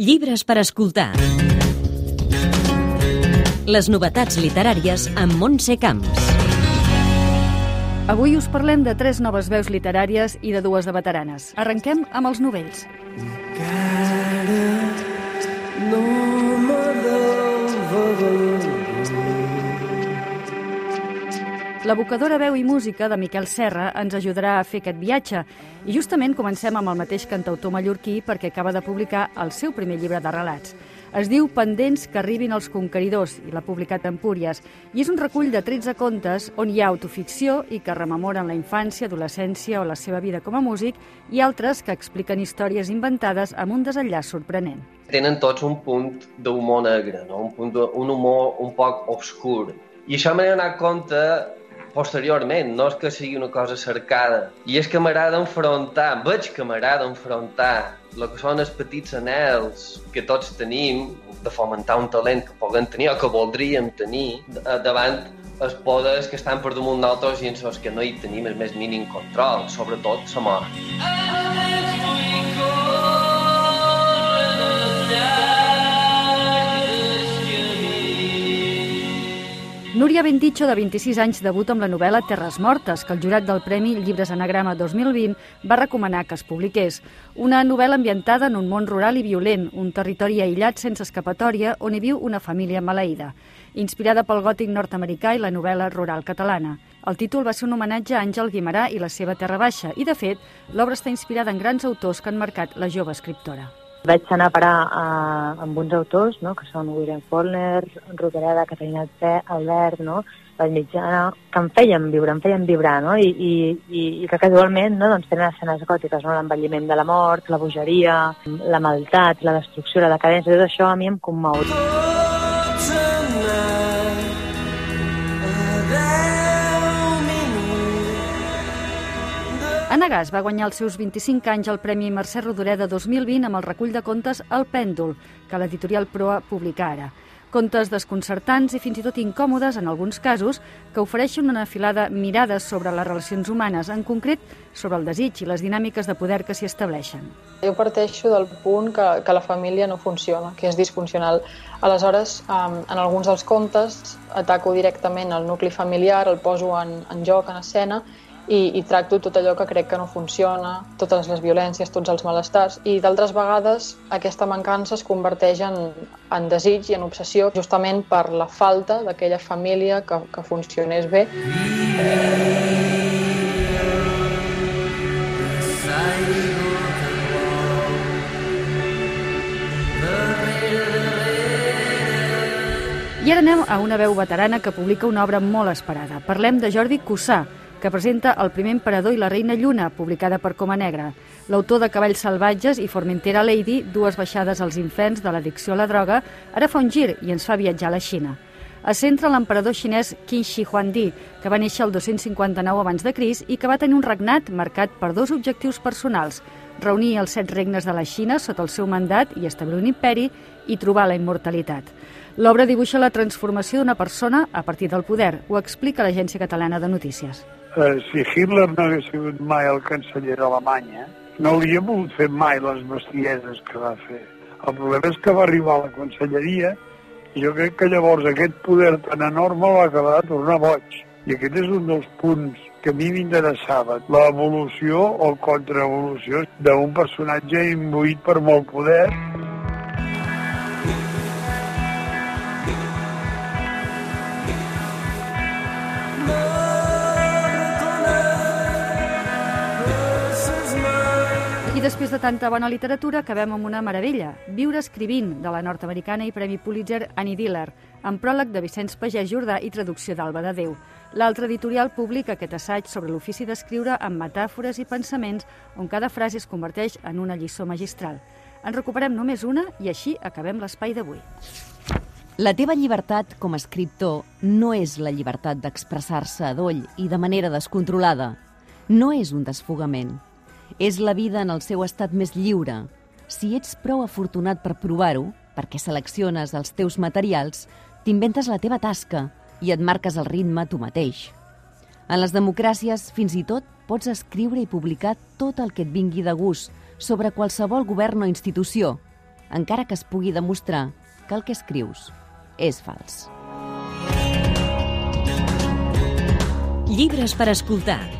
Llibres per escoltar. Les novetats literàries amb Montse Camps. Avui us parlem de tres noves veus literàries i de dues de veteranes. Arrenquem amb els novells. Encara L'evocadora veu i música de Miquel Serra ens ajudarà a fer aquest viatge i justament comencem amb el mateix cantautor mallorquí perquè acaba de publicar el seu primer llibre de relats. Es diu Pendents que arribin els conqueridors i l'ha publicat Empúries i és un recull de 13 contes on hi ha autoficció i que rememoren la infància, adolescència o la seva vida com a músic i altres que expliquen històries inventades amb un desenllaç sorprenent. Tenen tots un punt d'humor negre, no? un, punt un humor un poc obscur. I això m'he donat compte posteriorment, no és que sigui una cosa cercada. I és que m'agrada enfrontar, veig que m'agrada enfrontar el que són els petits anels que tots tenim de fomentar un talent que puguem tenir o que voldríem tenir davant els poders que estan per damunt d'altres i en els que no hi tenim el més mínim control, sobretot la mort. Núria Benticho, de 26 anys, debuta amb la novel·la Terres Mortes, que el jurat del Premi Llibres Anagrama 2020 va recomanar que es publiqués. Una novel·la ambientada en un món rural i violent, un territori aïllat sense escapatòria on hi viu una família maleïda. Inspirada pel gòtic nord-americà i la novel·la rural catalana. El títol va ser un homenatge a Àngel Guimarà i la seva Terra Baixa, i, de fet, l'obra està inspirada en grans autors que han marcat la jove escriptora. Vaig anar a parar a, amb uns autors, no?, que són William Faulkner, Robereda, Caterina Albert, no?, Vall Mitjana, que em feien viure, em feien vibrar, no?, i, i, i, i que casualment, no?, doncs tenen escenes gòtiques, no?, l'envelliment de la mort, la bogeria, la maldat, la destrucció, la decadència, tot això a mi em commou. Anna Gas va guanyar els seus 25 anys al Premi Mercè Rodoreda 2020 amb el recull de contes El Pèndol, que l'editorial Proa publica ara. Contes desconcertants i fins i tot incòmodes, en alguns casos, que ofereixen una filada mirades sobre les relacions humanes, en concret sobre el desig i les dinàmiques de poder que s'hi estableixen. Jo parteixo del punt que, que la família no funciona, que és disfuncional. Aleshores, en alguns dels contes ataco directament el nucli familiar, el poso en, en joc, en escena, i, i tracto tot allò que crec que no funciona, totes les violències, tots els malestars, i d'altres vegades aquesta mancança es converteix en, en desig i en obsessió justament per la falta d'aquella família que, que funcionés bé. I ara anem a una veu veterana que publica una obra molt esperada. Parlem de Jordi Cussà, que presenta El primer emperador i la reina Lluna, publicada per Coma Negra. L'autor de Cavalls salvatges i Formentera Lady, dues baixades als inferns de l'addicció a la droga, ara fa un gir i ens fa viatjar a la Xina. Es centra l'emperador xinès Qin Shi Huangdi, que va néixer el 259 abans de Cris i que va tenir un regnat marcat per dos objectius personals, reunir els set regnes de la Xina sota el seu mandat i establir un imperi i trobar la immortalitat. L'obra dibuixa la transformació d'una persona a partir del poder, ho explica l'Agència Catalana de Notícies eh, si Hitler no hagués sigut mai el canceller d'Alemanya, no hauria pogut fer mai les bestieses que va fer. El problema és que va arribar a la conselleria i jo crec que llavors aquest poder tan enorme va acabar de tornar boig. I aquest és un dels punts que a mi m'interessava, l'evolució o contraevolució d'un personatge imbuït per molt poder. Després de tanta bona literatura, acabem amb una meravella, Viure escrivint, de la nord-americana i Premi Pulitzer Annie Diller, amb pròleg de Vicenç Pagès Jordà i traducció d'Alba de Déu. L'altre editorial publica aquest assaig sobre l'ofici d'escriure amb metàfores i pensaments on cada frase es converteix en una lliçó magistral. En recuperem només una i així acabem l'espai d'avui. La teva llibertat com a escriptor no és la llibertat d'expressar-se a doll i de manera descontrolada. No és un desfogament és la vida en el seu estat més lliure. Si ets prou afortunat per provar-ho, perquè selecciones els teus materials, t'inventes la teva tasca i et marques el ritme tu mateix. En les democràcies, fins i tot, pots escriure i publicar tot el que et vingui de gust sobre qualsevol govern o institució. encara que es pugui demostrar que el que escrius és fals. Llibres per escoltar.